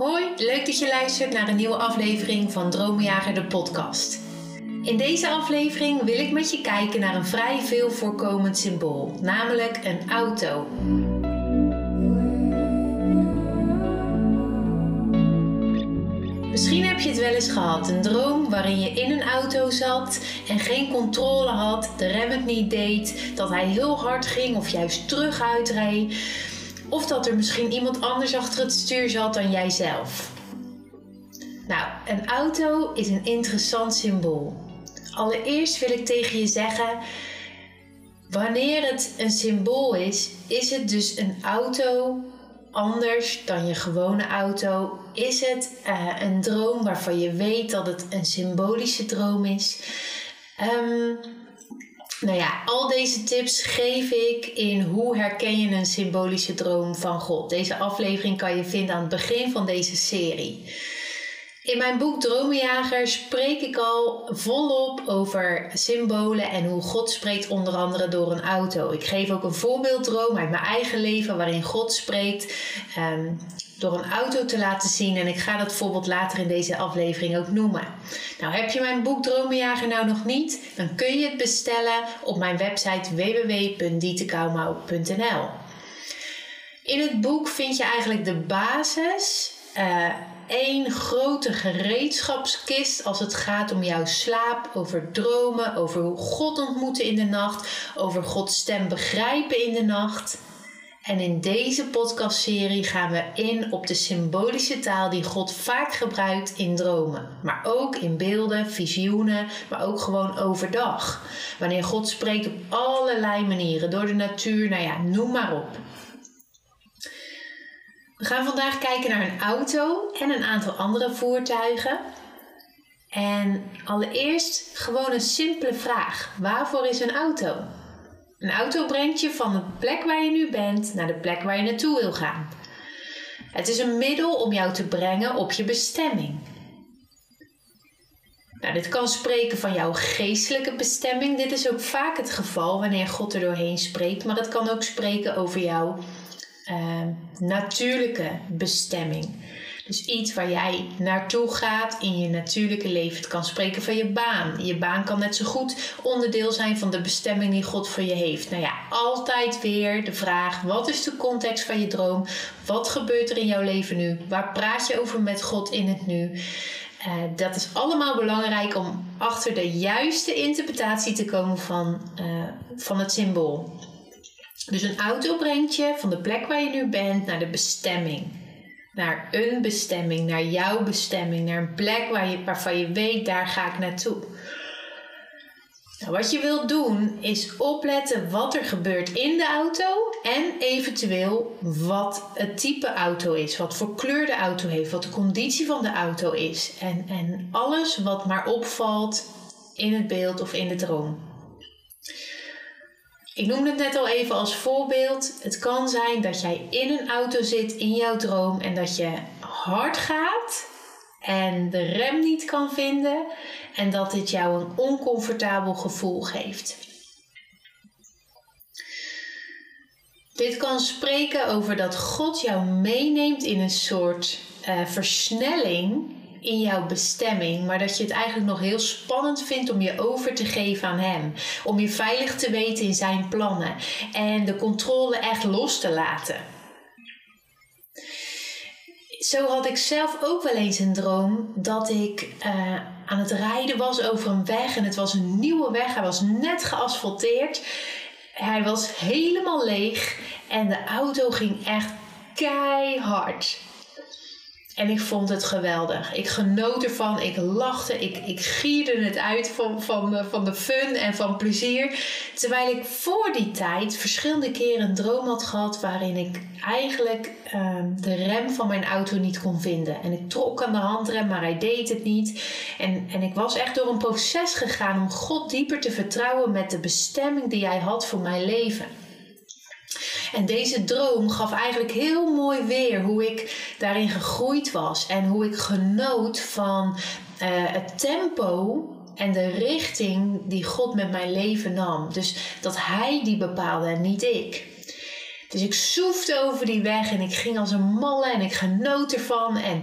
Hoi, leuk dat je luistert naar een nieuwe aflevering van Dromenjager de podcast. In deze aflevering wil ik met je kijken naar een vrij veel voorkomend symbool, namelijk een auto. Misschien heb je het wel eens gehad, een droom waarin je in een auto zat en geen controle had, de rem het niet deed, dat hij heel hard ging of juist terug uitreed. Of dat er misschien iemand anders achter het stuur zat dan jijzelf. Nou, een auto is een interessant symbool. Allereerst wil ik tegen je zeggen: wanneer het een symbool is, is het dus een auto anders dan je gewone auto? Is het uh, een droom waarvan je weet dat het een symbolische droom is? Um, nou ja, al deze tips geef ik in hoe herken je een symbolische droom van God. Deze aflevering kan je vinden aan het begin van deze serie. In mijn boek Dromenjager spreek ik al volop over symbolen en hoe God spreekt onder andere door een auto. Ik geef ook een voorbeelddroom uit mijn eigen leven waarin God spreekt um, door een auto te laten zien. En ik ga dat voorbeeld later in deze aflevering ook noemen. Nou, heb je mijn boek Dromenjager nou nog niet? Dan kun je het bestellen op mijn website www.dietekouwmouw.nl. In het boek vind je eigenlijk de basis. Uh, één grote gereedschapskist als het gaat om jouw slaap, over dromen, over hoe God ontmoeten in de nacht, over Gods stem begrijpen in de nacht. En in deze podcastserie gaan we in op de symbolische taal die God vaak gebruikt in dromen, maar ook in beelden, visioenen, maar ook gewoon overdag. Wanneer God spreekt op allerlei manieren, door de natuur, nou ja, noem maar op. We gaan vandaag kijken naar een auto en een aantal andere voertuigen. En allereerst gewoon een simpele vraag: waarvoor is een auto? Een auto brengt je van de plek waar je nu bent naar de plek waar je naartoe wil gaan. Het is een middel om jou te brengen op je bestemming. Nou, dit kan spreken van jouw geestelijke bestemming. Dit is ook vaak het geval wanneer God er doorheen spreekt, maar het kan ook spreken over jouw uh, natuurlijke bestemming. Dus iets waar jij naartoe gaat in je natuurlijke leven. Het kan spreken van je baan. Je baan kan net zo goed onderdeel zijn van de bestemming die God voor je heeft. Nou ja, altijd weer de vraag: wat is de context van je droom? Wat gebeurt er in jouw leven nu? Waar praat je over met God in het nu? Uh, dat is allemaal belangrijk om achter de juiste interpretatie te komen van, uh, van het symbool. Dus een auto brengt je van de plek waar je nu bent naar de bestemming naar een bestemming, naar jouw bestemming, naar een plek waar je, waarvan je weet, daar ga ik naartoe. Nou, wat je wilt doen is opletten wat er gebeurt in de auto en eventueel wat het type auto is, wat voor kleur de auto heeft, wat de conditie van de auto is en, en alles wat maar opvalt in het beeld of in de droom. Ik noemde het net al even als voorbeeld. Het kan zijn dat jij in een auto zit in jouw droom en dat je hard gaat en de rem niet kan vinden en dat dit jou een oncomfortabel gevoel geeft. Dit kan spreken over dat God jou meeneemt in een soort uh, versnelling in jouw bestemming, maar dat je het eigenlijk nog heel spannend vindt om je over te geven aan Hem. Om je veilig te weten in Zijn plannen en de controle echt los te laten. Zo had ik zelf ook wel eens een droom dat ik uh, aan het rijden was over een weg en het was een nieuwe weg. Hij was net geasfalteerd. Hij was helemaal leeg en de auto ging echt keihard. En ik vond het geweldig. Ik genoot ervan. Ik lachte. Ik, ik gierde het uit van, van, van de fun en van plezier. Terwijl ik voor die tijd verschillende keren een droom had gehad. waarin ik eigenlijk uh, de rem van mijn auto niet kon vinden. En ik trok aan de handrem, maar hij deed het niet. En, en ik was echt door een proces gegaan om God dieper te vertrouwen met de bestemming die hij had voor mijn leven. En deze droom gaf eigenlijk heel mooi weer hoe ik daarin gegroeid was en hoe ik genoot van uh, het tempo en de richting die God met mijn leven nam. Dus dat Hij die bepaalde en niet ik. Dus ik zoefde over die weg en ik ging als een malle en ik genoot ervan. En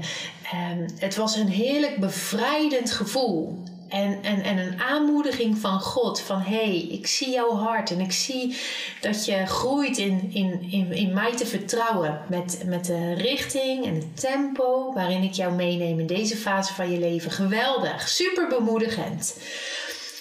ehm, het was een heerlijk bevrijdend gevoel. En, en, en een aanmoediging van God. Van hé, hey, ik zie jouw hart en ik zie dat je groeit in, in, in, in mij te vertrouwen. Met, met de richting en het tempo waarin ik jou meeneem in deze fase van je leven. Geweldig, super bemoedigend.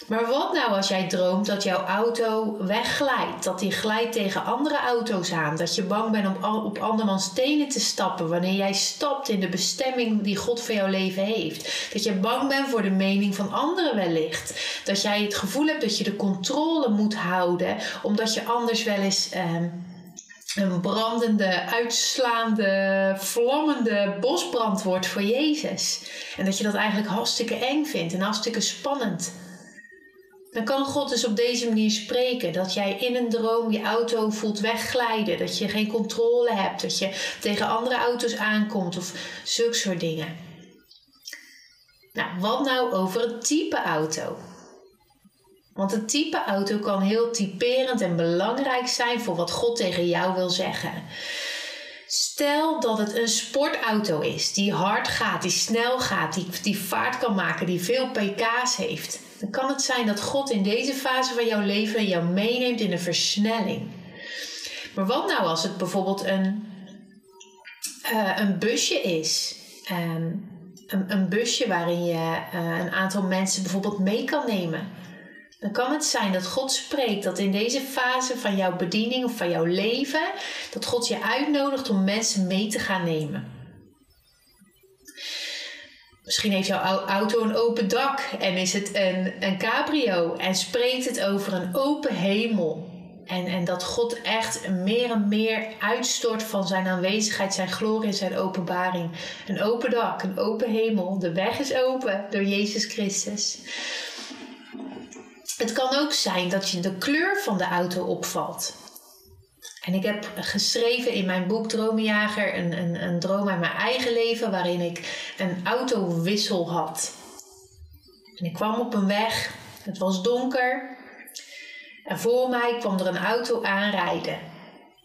Maar wat nou als jij droomt dat jouw auto wegglijdt? Dat die glijdt tegen andere auto's aan? Dat je bang bent om op andermans tenen te stappen wanneer jij stapt in de bestemming die God voor jouw leven heeft? Dat je bang bent voor de mening van anderen wellicht? Dat jij het gevoel hebt dat je de controle moet houden omdat je anders wel eens. Ehm, een brandende, uitslaande, vlammende bosbrand wordt voor Jezus. En dat je dat eigenlijk hartstikke eng vindt en hartstikke spannend. Dan kan God dus op deze manier spreken. Dat jij in een droom je auto voelt wegglijden. Dat je geen controle hebt. Dat je tegen andere auto's aankomt of zulke soort dingen. Nou, wat nou over het type auto? Want het type auto kan heel typerend en belangrijk zijn voor wat God tegen jou wil zeggen. Stel dat het een sportauto is die hard gaat, die snel gaat, die, die vaart kan maken, die veel pk's heeft dan kan het zijn dat God in deze fase van jouw leven jou meeneemt in een versnelling. Maar wat nou als het bijvoorbeeld een, uh, een busje is? Um, een, een, busje waarin je uh, een aantal mensen bijvoorbeeld mee kan nemen. Dan kan het zijn dat God spreekt dat in deze fase van jouw bediening of van jouw leven, dat God je uitnodigt om mensen mee te gaan nemen. Misschien heeft jouw auto een open dak en is het een, een cabrio en spreekt het over een open hemel. En, en dat God echt meer en meer uitstort van zijn aanwezigheid, zijn glorie en zijn openbaring. Een open dak, een open hemel. De weg is open door Jezus Christus. Het kan ook zijn dat je de kleur van de auto opvalt. En ik heb geschreven in mijn boek Dromenjager een, een, een droom uit mijn eigen leven waarin ik een autowissel had. En ik kwam op een weg, het was donker en voor mij kwam er een auto aanrijden.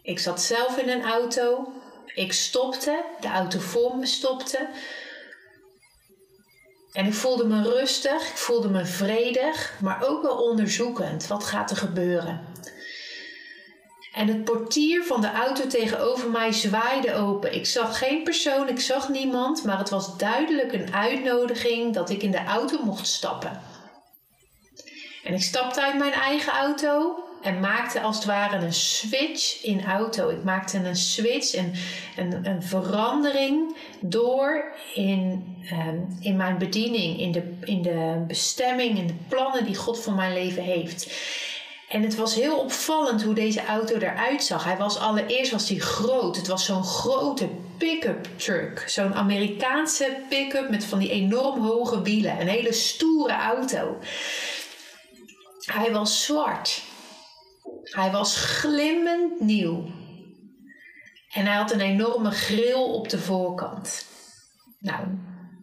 Ik zat zelf in een auto, ik stopte, de auto voor me stopte. En ik voelde me rustig, ik voelde me vredig, maar ook wel onderzoekend. Wat gaat er gebeuren? En het portier van de auto tegenover mij zwaaide open. Ik zag geen persoon, ik zag niemand, maar het was duidelijk een uitnodiging dat ik in de auto mocht stappen. En ik stapte uit mijn eigen auto en maakte als het ware een switch in auto. Ik maakte een switch, een, een, een verandering door in, ehm, in mijn bediening, in de, in de bestemming, in de plannen die God voor mijn leven heeft. En het was heel opvallend hoe deze auto eruit zag. Hij was allereerst was hij groot. Het was zo'n grote pick-up truck. Zo'n Amerikaanse pick-up met van die enorm hoge wielen. Een hele stoere auto. Hij was zwart. Hij was glimmend nieuw. En hij had een enorme grill op de voorkant. Nou,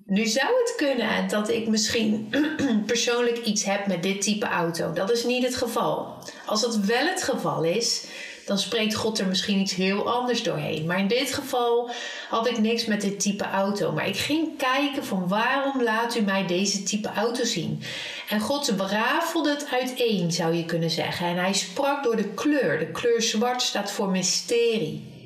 nu zou het kunnen dat ik misschien persoonlijk iets heb met dit type auto. Dat is niet het geval. Als dat wel het geval is, dan spreekt God er misschien iets heel anders doorheen. Maar in dit geval had ik niks met dit type auto. Maar ik ging kijken van waarom laat u mij deze type auto zien? En God berafelde het uiteen, zou je kunnen zeggen. En hij sprak door de kleur. De kleur zwart staat voor mysterie.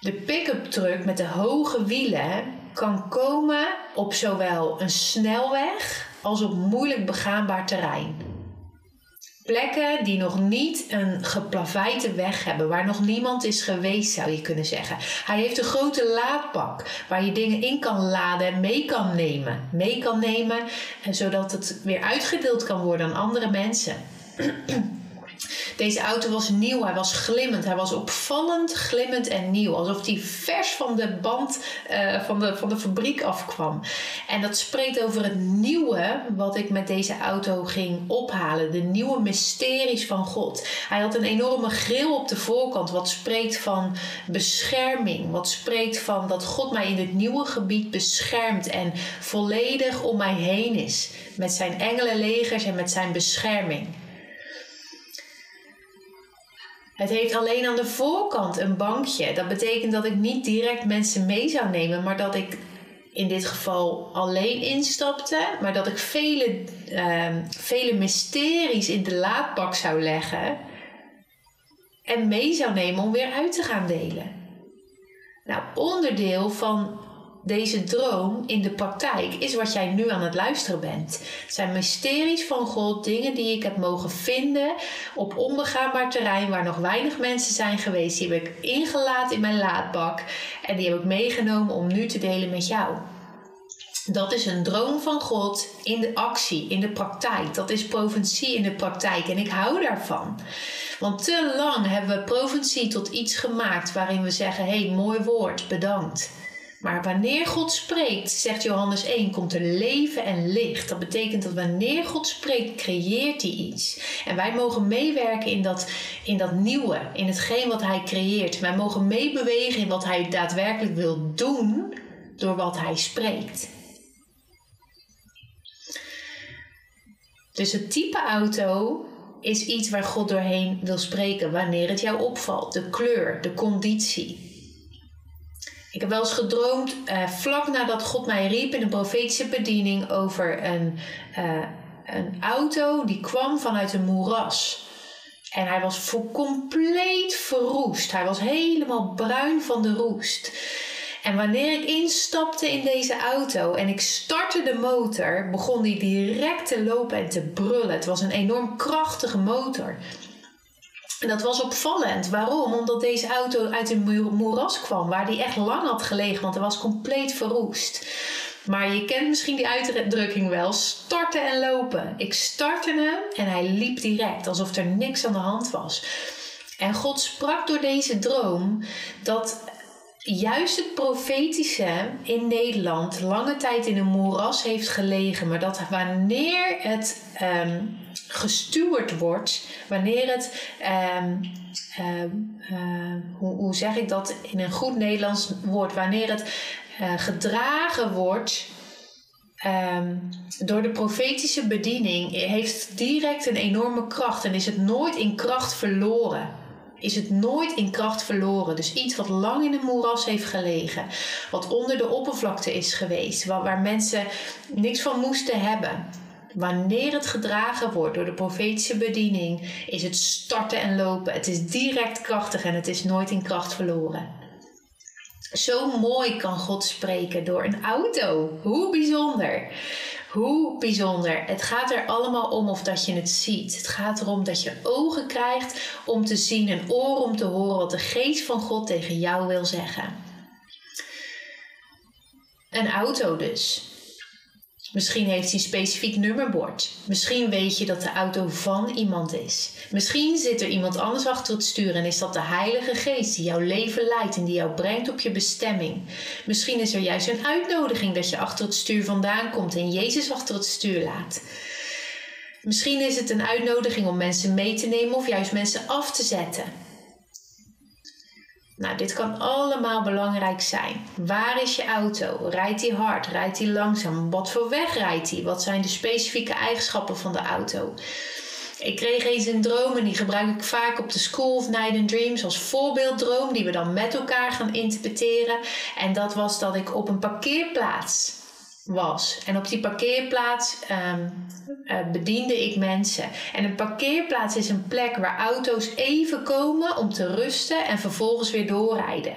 De pick-up truck met de hoge wielen kan komen op zowel een snelweg als op moeilijk begaanbaar terrein. Plekken die nog niet een geplaveide weg hebben, waar nog niemand is geweest, zou je kunnen zeggen. Hij heeft een grote laadbak waar je dingen in kan laden en mee kan nemen. Mee kan nemen, zodat het weer uitgedeeld kan worden aan andere mensen. Deze auto was nieuw, hij was glimmend, hij was opvallend glimmend en nieuw. Alsof hij vers van de band uh, van, de, van de fabriek afkwam. En dat spreekt over het nieuwe wat ik met deze auto ging ophalen. De nieuwe mysteries van God. Hij had een enorme grill op de voorkant, wat spreekt van bescherming. Wat spreekt van dat God mij in dit nieuwe gebied beschermt en volledig om mij heen is. Met zijn engelenlegers en met zijn bescherming. Het heeft alleen aan de voorkant een bankje. Dat betekent dat ik niet direct mensen mee zou nemen, maar dat ik in dit geval alleen instapte, maar dat ik vele, ehm, vele mysteries in de laadbak zou leggen en mee zou nemen om weer uit te gaan delen. Nou, onderdeel van deze droom in de praktijk is wat jij nu aan het luisteren bent. Het zijn mysteries van God, dingen die ik heb mogen vinden op onbegaanbaar terrein waar nog weinig mensen zijn geweest. Die heb ik ingelaten in mijn laadbak en die heb ik meegenomen om nu te delen met jou. Dat is een droom van God in de actie, in de praktijk. Dat is profetie in de praktijk en ik hou daarvan. Want te lang hebben we profetie tot iets gemaakt waarin we zeggen: hé, hey, mooi woord, bedankt. Maar wanneer God spreekt, zegt Johannes 1, komt er leven en licht. Dat betekent dat wanneer God spreekt, creëert hij iets. En wij mogen meewerken in dat, in dat nieuwe, in hetgeen wat hij creëert. Wij mogen meebewegen in wat hij daadwerkelijk wil doen door wat hij spreekt. Dus het type auto is iets waar God doorheen wil spreken wanneer het jou opvalt. De kleur, de conditie. Ik heb wel eens gedroomd, uh, vlak nadat God mij riep in een profetische bediening, over een, uh, een auto die kwam vanuit een moeras. En hij was voor compleet verroest. Hij was helemaal bruin van de roest. En wanneer ik instapte in deze auto en ik startte de motor, begon die direct te lopen en te brullen. Het was een enorm krachtige motor. En dat was opvallend. Waarom? Omdat deze auto uit een moeras kwam, waar die echt lang had gelegen, want hij was compleet verroest. Maar je kent misschien die uitdrukking wel: starten en lopen. Ik startte hem en hij liep direct, alsof er niks aan de hand was. En God sprak door deze droom dat juist het profetische in Nederland lange tijd in een moeras heeft gelegen, maar dat wanneer het um, gestuurd wordt, wanneer het, um, uh, hoe, hoe, zeg ik dat in een goed Nederlands woord, wanneer het uh, gedragen wordt. Door de profetische bediening heeft direct een enorme kracht en is het nooit in kracht verloren is het nooit in kracht verloren. Dus iets wat lang in een moeras heeft gelegen, wat onder de oppervlakte is geweest, waar, waar mensen niks van moesten hebben. Wanneer het gedragen wordt door de profetische bediening, is het starten en lopen. Het is direct krachtig en het is nooit in kracht verloren. Zo mooi kan God spreken door een auto. Hoe bijzonder. Hoe bijzonder. Het gaat er allemaal om of dat je het ziet. Het gaat erom dat je ogen krijgt om te zien en oren om te horen wat de geest van God tegen jou wil zeggen. Een auto dus. Misschien heeft hij een specifiek nummerbord. Misschien weet je dat de auto van iemand is. Misschien zit er iemand anders achter het stuur en is dat de Heilige Geest die jouw leven leidt en die jou brengt op je bestemming. Misschien is er juist een uitnodiging dat je achter het stuur vandaan komt en Jezus achter het stuur laat. Misschien is het een uitnodiging om mensen mee te nemen of juist mensen af te zetten. Nou, dit kan allemaal belangrijk zijn. Waar is je auto? Rijdt die hard? Rijdt die langzaam? Wat voor weg rijdt die? Wat zijn de specifieke eigenschappen van de auto? Ik kreeg eens een droom en die gebruik ik vaak op de School of Night and Dreams als voorbeelddroom, die we dan met elkaar gaan interpreteren. En dat was dat ik op een parkeerplaats was. En op die parkeerplaats um, uh, bediende ik mensen. En een parkeerplaats is een plek waar auto's even komen om te rusten en vervolgens weer doorrijden.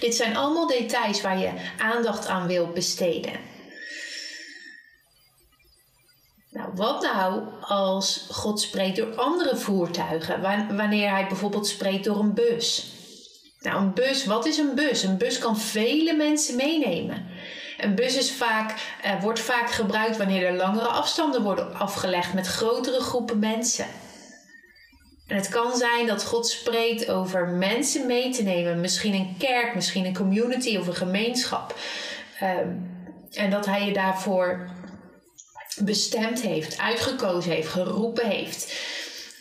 Dit zijn allemaal details waar je aandacht aan wilt besteden. Nou, wat nou als God spreekt door andere voertuigen? Wanneer hij bijvoorbeeld spreekt door een bus. Nou, een bus, wat is een bus? Een bus kan vele mensen meenemen. Een bus is vaak, uh, wordt vaak gebruikt wanneer er langere afstanden worden afgelegd met grotere groepen mensen. En het kan zijn dat God spreekt over mensen mee te nemen, misschien een kerk, misschien een community of een gemeenschap. Um, en dat Hij je daarvoor bestemd heeft, uitgekozen heeft, geroepen heeft.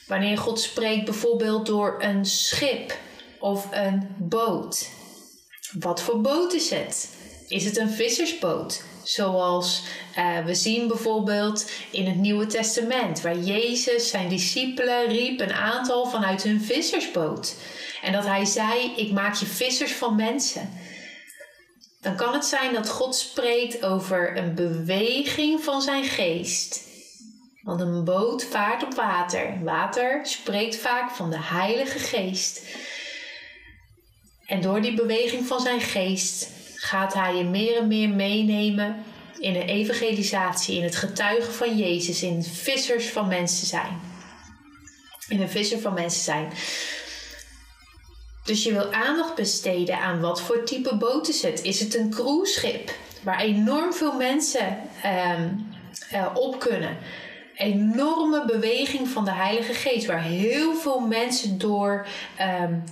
Wanneer God spreekt bijvoorbeeld door een schip of een boot. Wat voor boot is het? Is het een vissersboot? Zoals uh, we zien bijvoorbeeld in het Nieuwe Testament, waar Jezus zijn discipelen riep een aantal vanuit hun vissersboot. En dat hij zei: Ik maak je vissers van mensen. Dan kan het zijn dat God spreekt over een beweging van zijn geest. Want een boot vaart op water. Water spreekt vaak van de Heilige Geest. En door die beweging van zijn geest gaat hij je meer en meer meenemen in de evangelisatie, in het getuigen van Jezus, in vissers van mensen zijn. In een visser van mensen zijn. Dus je wil aandacht besteden aan wat voor type boot is het? Is het een cruiseschip waar enorm veel mensen um, uh, op kunnen? Enorme beweging van de Heilige Geest, waar heel veel mensen door um,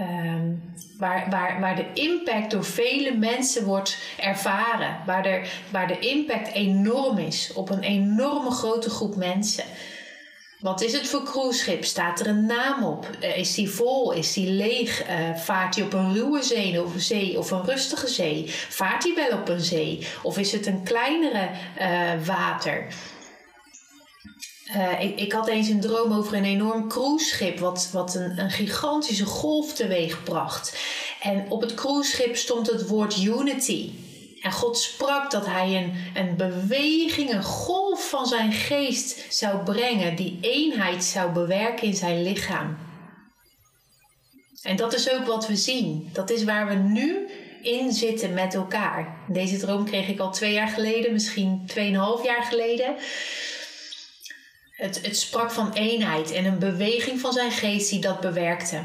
um, waar, waar, waar de impact door vele mensen wordt ervaren. Waar, er, waar de impact enorm is op een enorme grote groep mensen. Wat is het voor cruiseschip? Staat er een naam op? Uh, is die vol? Is die leeg? Uh, vaart hij op een ruwe zee of, een zee of een rustige zee? Vaart hij wel op een zee? Of is het een kleinere uh, water? Uh, ik, ik, had eens een droom over een enorm cruiseschip, wat, wat een, een gigantische golf teweeg bracht. En op het cruiseschip stond het woord unity. En God sprak dat hij een, een beweging, een golf van zijn geest zou brengen, die eenheid zou bewerken in zijn lichaam. En dat is ook wat we zien. Dat is waar we nu in zitten met elkaar. Deze droom kreeg ik al twee jaar geleden, misschien tweeënhalf jaar geleden. Het, het sprak van eenheid en een beweging van zijn geest die dat bewerkte.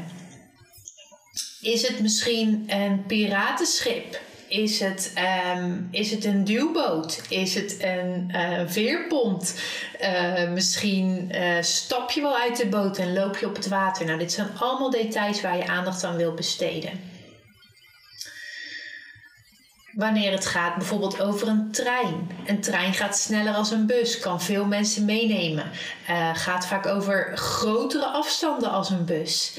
Is het misschien een piratenschip? Is het, um, is het een duwboot? Is het een uh, veerpont? Uh, misschien uh, stap je wel uit de boot en loop je op het water. Nou, dit zijn allemaal details waar je aandacht aan wil besteden wanneer het gaat bijvoorbeeld over een trein. Een trein gaat sneller als een bus, kan veel mensen meenemen. Uh, gaat vaak over grotere afstanden als een bus.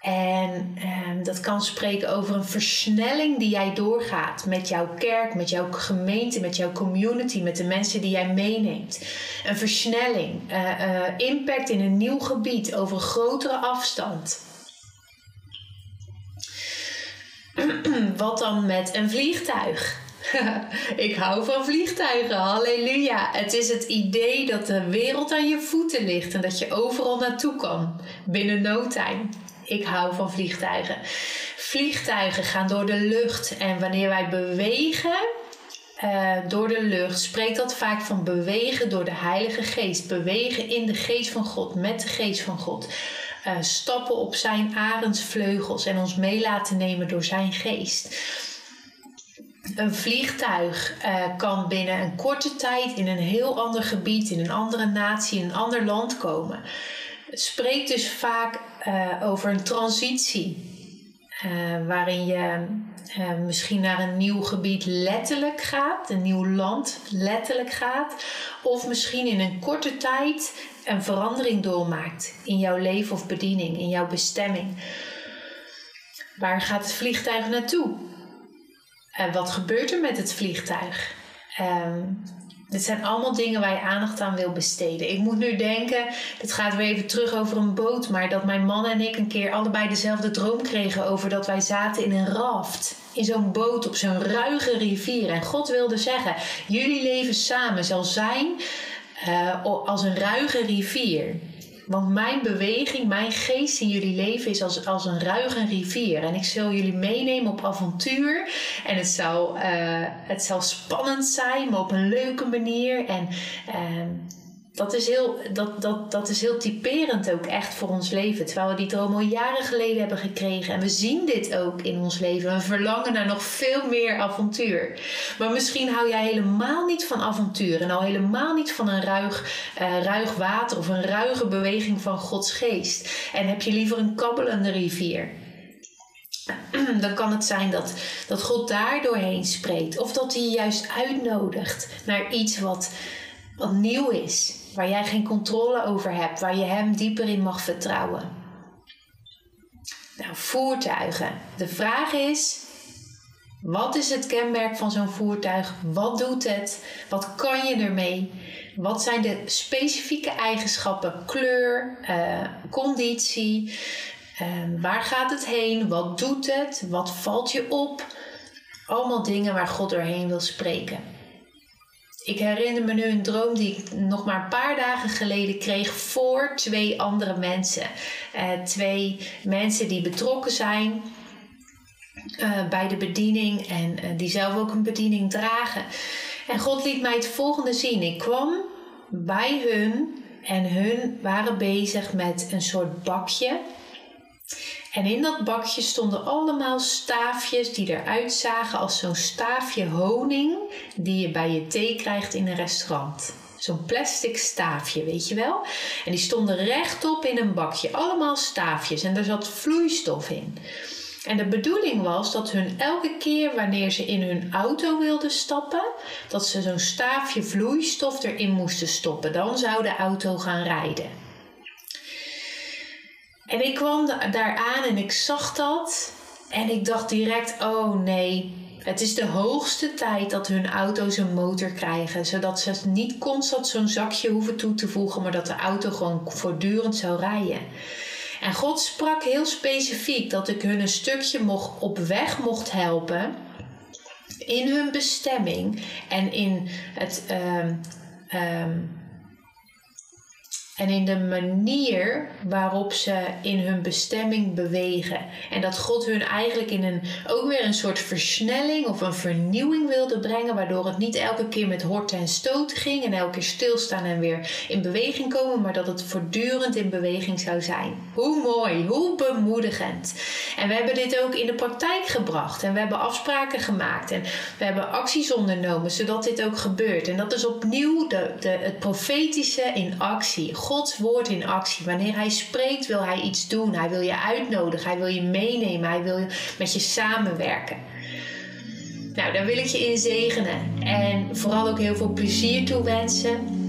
En uh, dat kan spreken over een versnelling die jij doorgaat met jouw kerk, met jouw gemeente, met jouw community, met de mensen die jij meeneemt. Een versnelling, uh, impact in een nieuw gebied over grotere afstand. Wat dan met een vliegtuig? ik hou van vliegtuigen, halleluja. Het is het idee dat de wereld aan je voeten ligt en dat je overal naartoe kan binnen no time. Ik hou van vliegtuigen. Vliegtuigen gaan door de lucht en wanneer wij bewegen uh, door de lucht, spreekt dat vaak van bewegen door de Heilige Geest. Bewegen in de Geest van God, met de Geest van God uh, stappen op zijn arendsvleugels en ons mee laten nemen door zijn geest. Een vliegtuig uh, kan binnen een korte tijd in een heel ander gebied, in een andere natie, in een ander land komen. Het spreekt dus vaak uh, over een transitie. Uh, waarin je uh, misschien naar een nieuw gebied letterlijk gaat, een nieuw land letterlijk gaat, of misschien in een korte tijd een verandering doormaakt in jouw leven of bediening, in jouw bestemming. Waar gaat het vliegtuig naartoe? En wat gebeurt er met het vliegtuig? Um, dit zijn allemaal dingen waar je aandacht aan wil besteden. Ik moet nu denken, het gaat weer even terug over een boot, maar dat mijn man en ik een keer allebei dezelfde droom kregen over dat wij zaten in een raft. In zo'n boot op zo'n ruige rivier. En God wilde zeggen: jullie leven samen zal zijn uh, als een ruige rivier. Want mijn beweging, mijn geest in jullie leven is als, als een ruige rivier. En ik zal jullie meenemen op avontuur. En het zal, uh, het zal spannend zijn, maar op een leuke manier. En uh, dat is, heel, dat, dat, dat is heel typerend ook echt voor ons leven. Terwijl we die droom al jaren geleden hebben gekregen. En we zien dit ook in ons leven. We verlangen naar nog veel meer avontuur. Maar misschien hou jij helemaal niet van avontuur. En al helemaal niet van een ruig, uh, ruig water of een ruige beweging van Gods geest. En heb je liever een kabbelende rivier. Dan kan het zijn dat, dat God daar doorheen spreekt. Of dat hij je juist uitnodigt naar iets wat, wat nieuw is waar jij geen controle over hebt, waar je Hem dieper in mag vertrouwen. Nou, voertuigen. De vraag is: Wat is het kenmerk van zo'n voertuig? Wat doet het? Wat kan je ermee? Wat zijn de specifieke eigenschappen? Kleur, uh, conditie. Uh, waar gaat het heen? Wat doet het? Wat valt je op? Allemaal dingen waar God doorheen wil spreken. Ik herinner me nu een droom die ik nog maar een paar dagen geleden kreeg voor twee andere mensen. Uh, twee mensen die betrokken zijn uh, bij de bediening en uh, die zelf ook een bediening dragen. En God liet mij het volgende zien. Ik kwam bij hun en hun waren bezig met een soort bakje. En in dat bakje stonden allemaal staafjes die eruit zagen als zo'n staafje honing die je bij je thee krijgt in een restaurant. Zo'n plastic staafje, weet je wel? En die stonden rechtop in een bakje. Allemaal staafjes en er zat vloeistof in. En de bedoeling was dat hun elke keer wanneer ze in hun auto wilden stappen, dat ze zo'n staafje vloeistof erin moesten stoppen. Dan zou de auto gaan rijden. En ik kwam daar aan en ik zag dat. En ik dacht direct: oh nee, het is de hoogste tijd dat hun auto's een motor krijgen. Zodat ze niet constant zo'n zakje hoeven toe te voegen, maar dat de auto gewoon voortdurend zou rijden. En God sprak heel specifiek dat ik hun een stukje mocht, op weg mocht helpen in hun bestemming en in het. Um, um, en in de manier waarop ze in hun bestemming bewegen. En dat God hun eigenlijk in een, ook weer een soort versnelling of een vernieuwing wilde brengen, waardoor het niet elke keer met horten en stoten ging en elke keer stilstaan en weer in beweging komen, maar dat het voortdurend in beweging zou zijn. Hoe mooi, hoe bemoedigend. En we hebben dit ook in de praktijk gebracht en we hebben afspraken gemaakt en we hebben acties ondernomen zodat dit ook gebeurt. En dat is opnieuw de, het profetische in actie. Gods woord in actie. Wanneer hij spreekt, wil hij iets doen. Hij wil je uitnodigen. Hij wil je meenemen. Hij wil met je samenwerken. Nou, daar wil ik je in zegenen. En vooral ook heel veel plezier toewensen.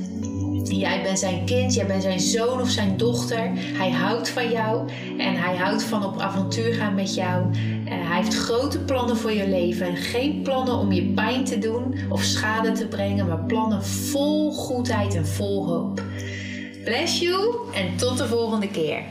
Jij bent zijn kind, jij bent zijn zoon of zijn dochter. Hij houdt van jou en hij houdt van op avontuur gaan met jou. hij heeft grote plannen voor je leven. Geen plannen om je pijn te doen of schade te brengen, maar plannen vol goedheid en vol hoop. Bless you en tot de volgende keer.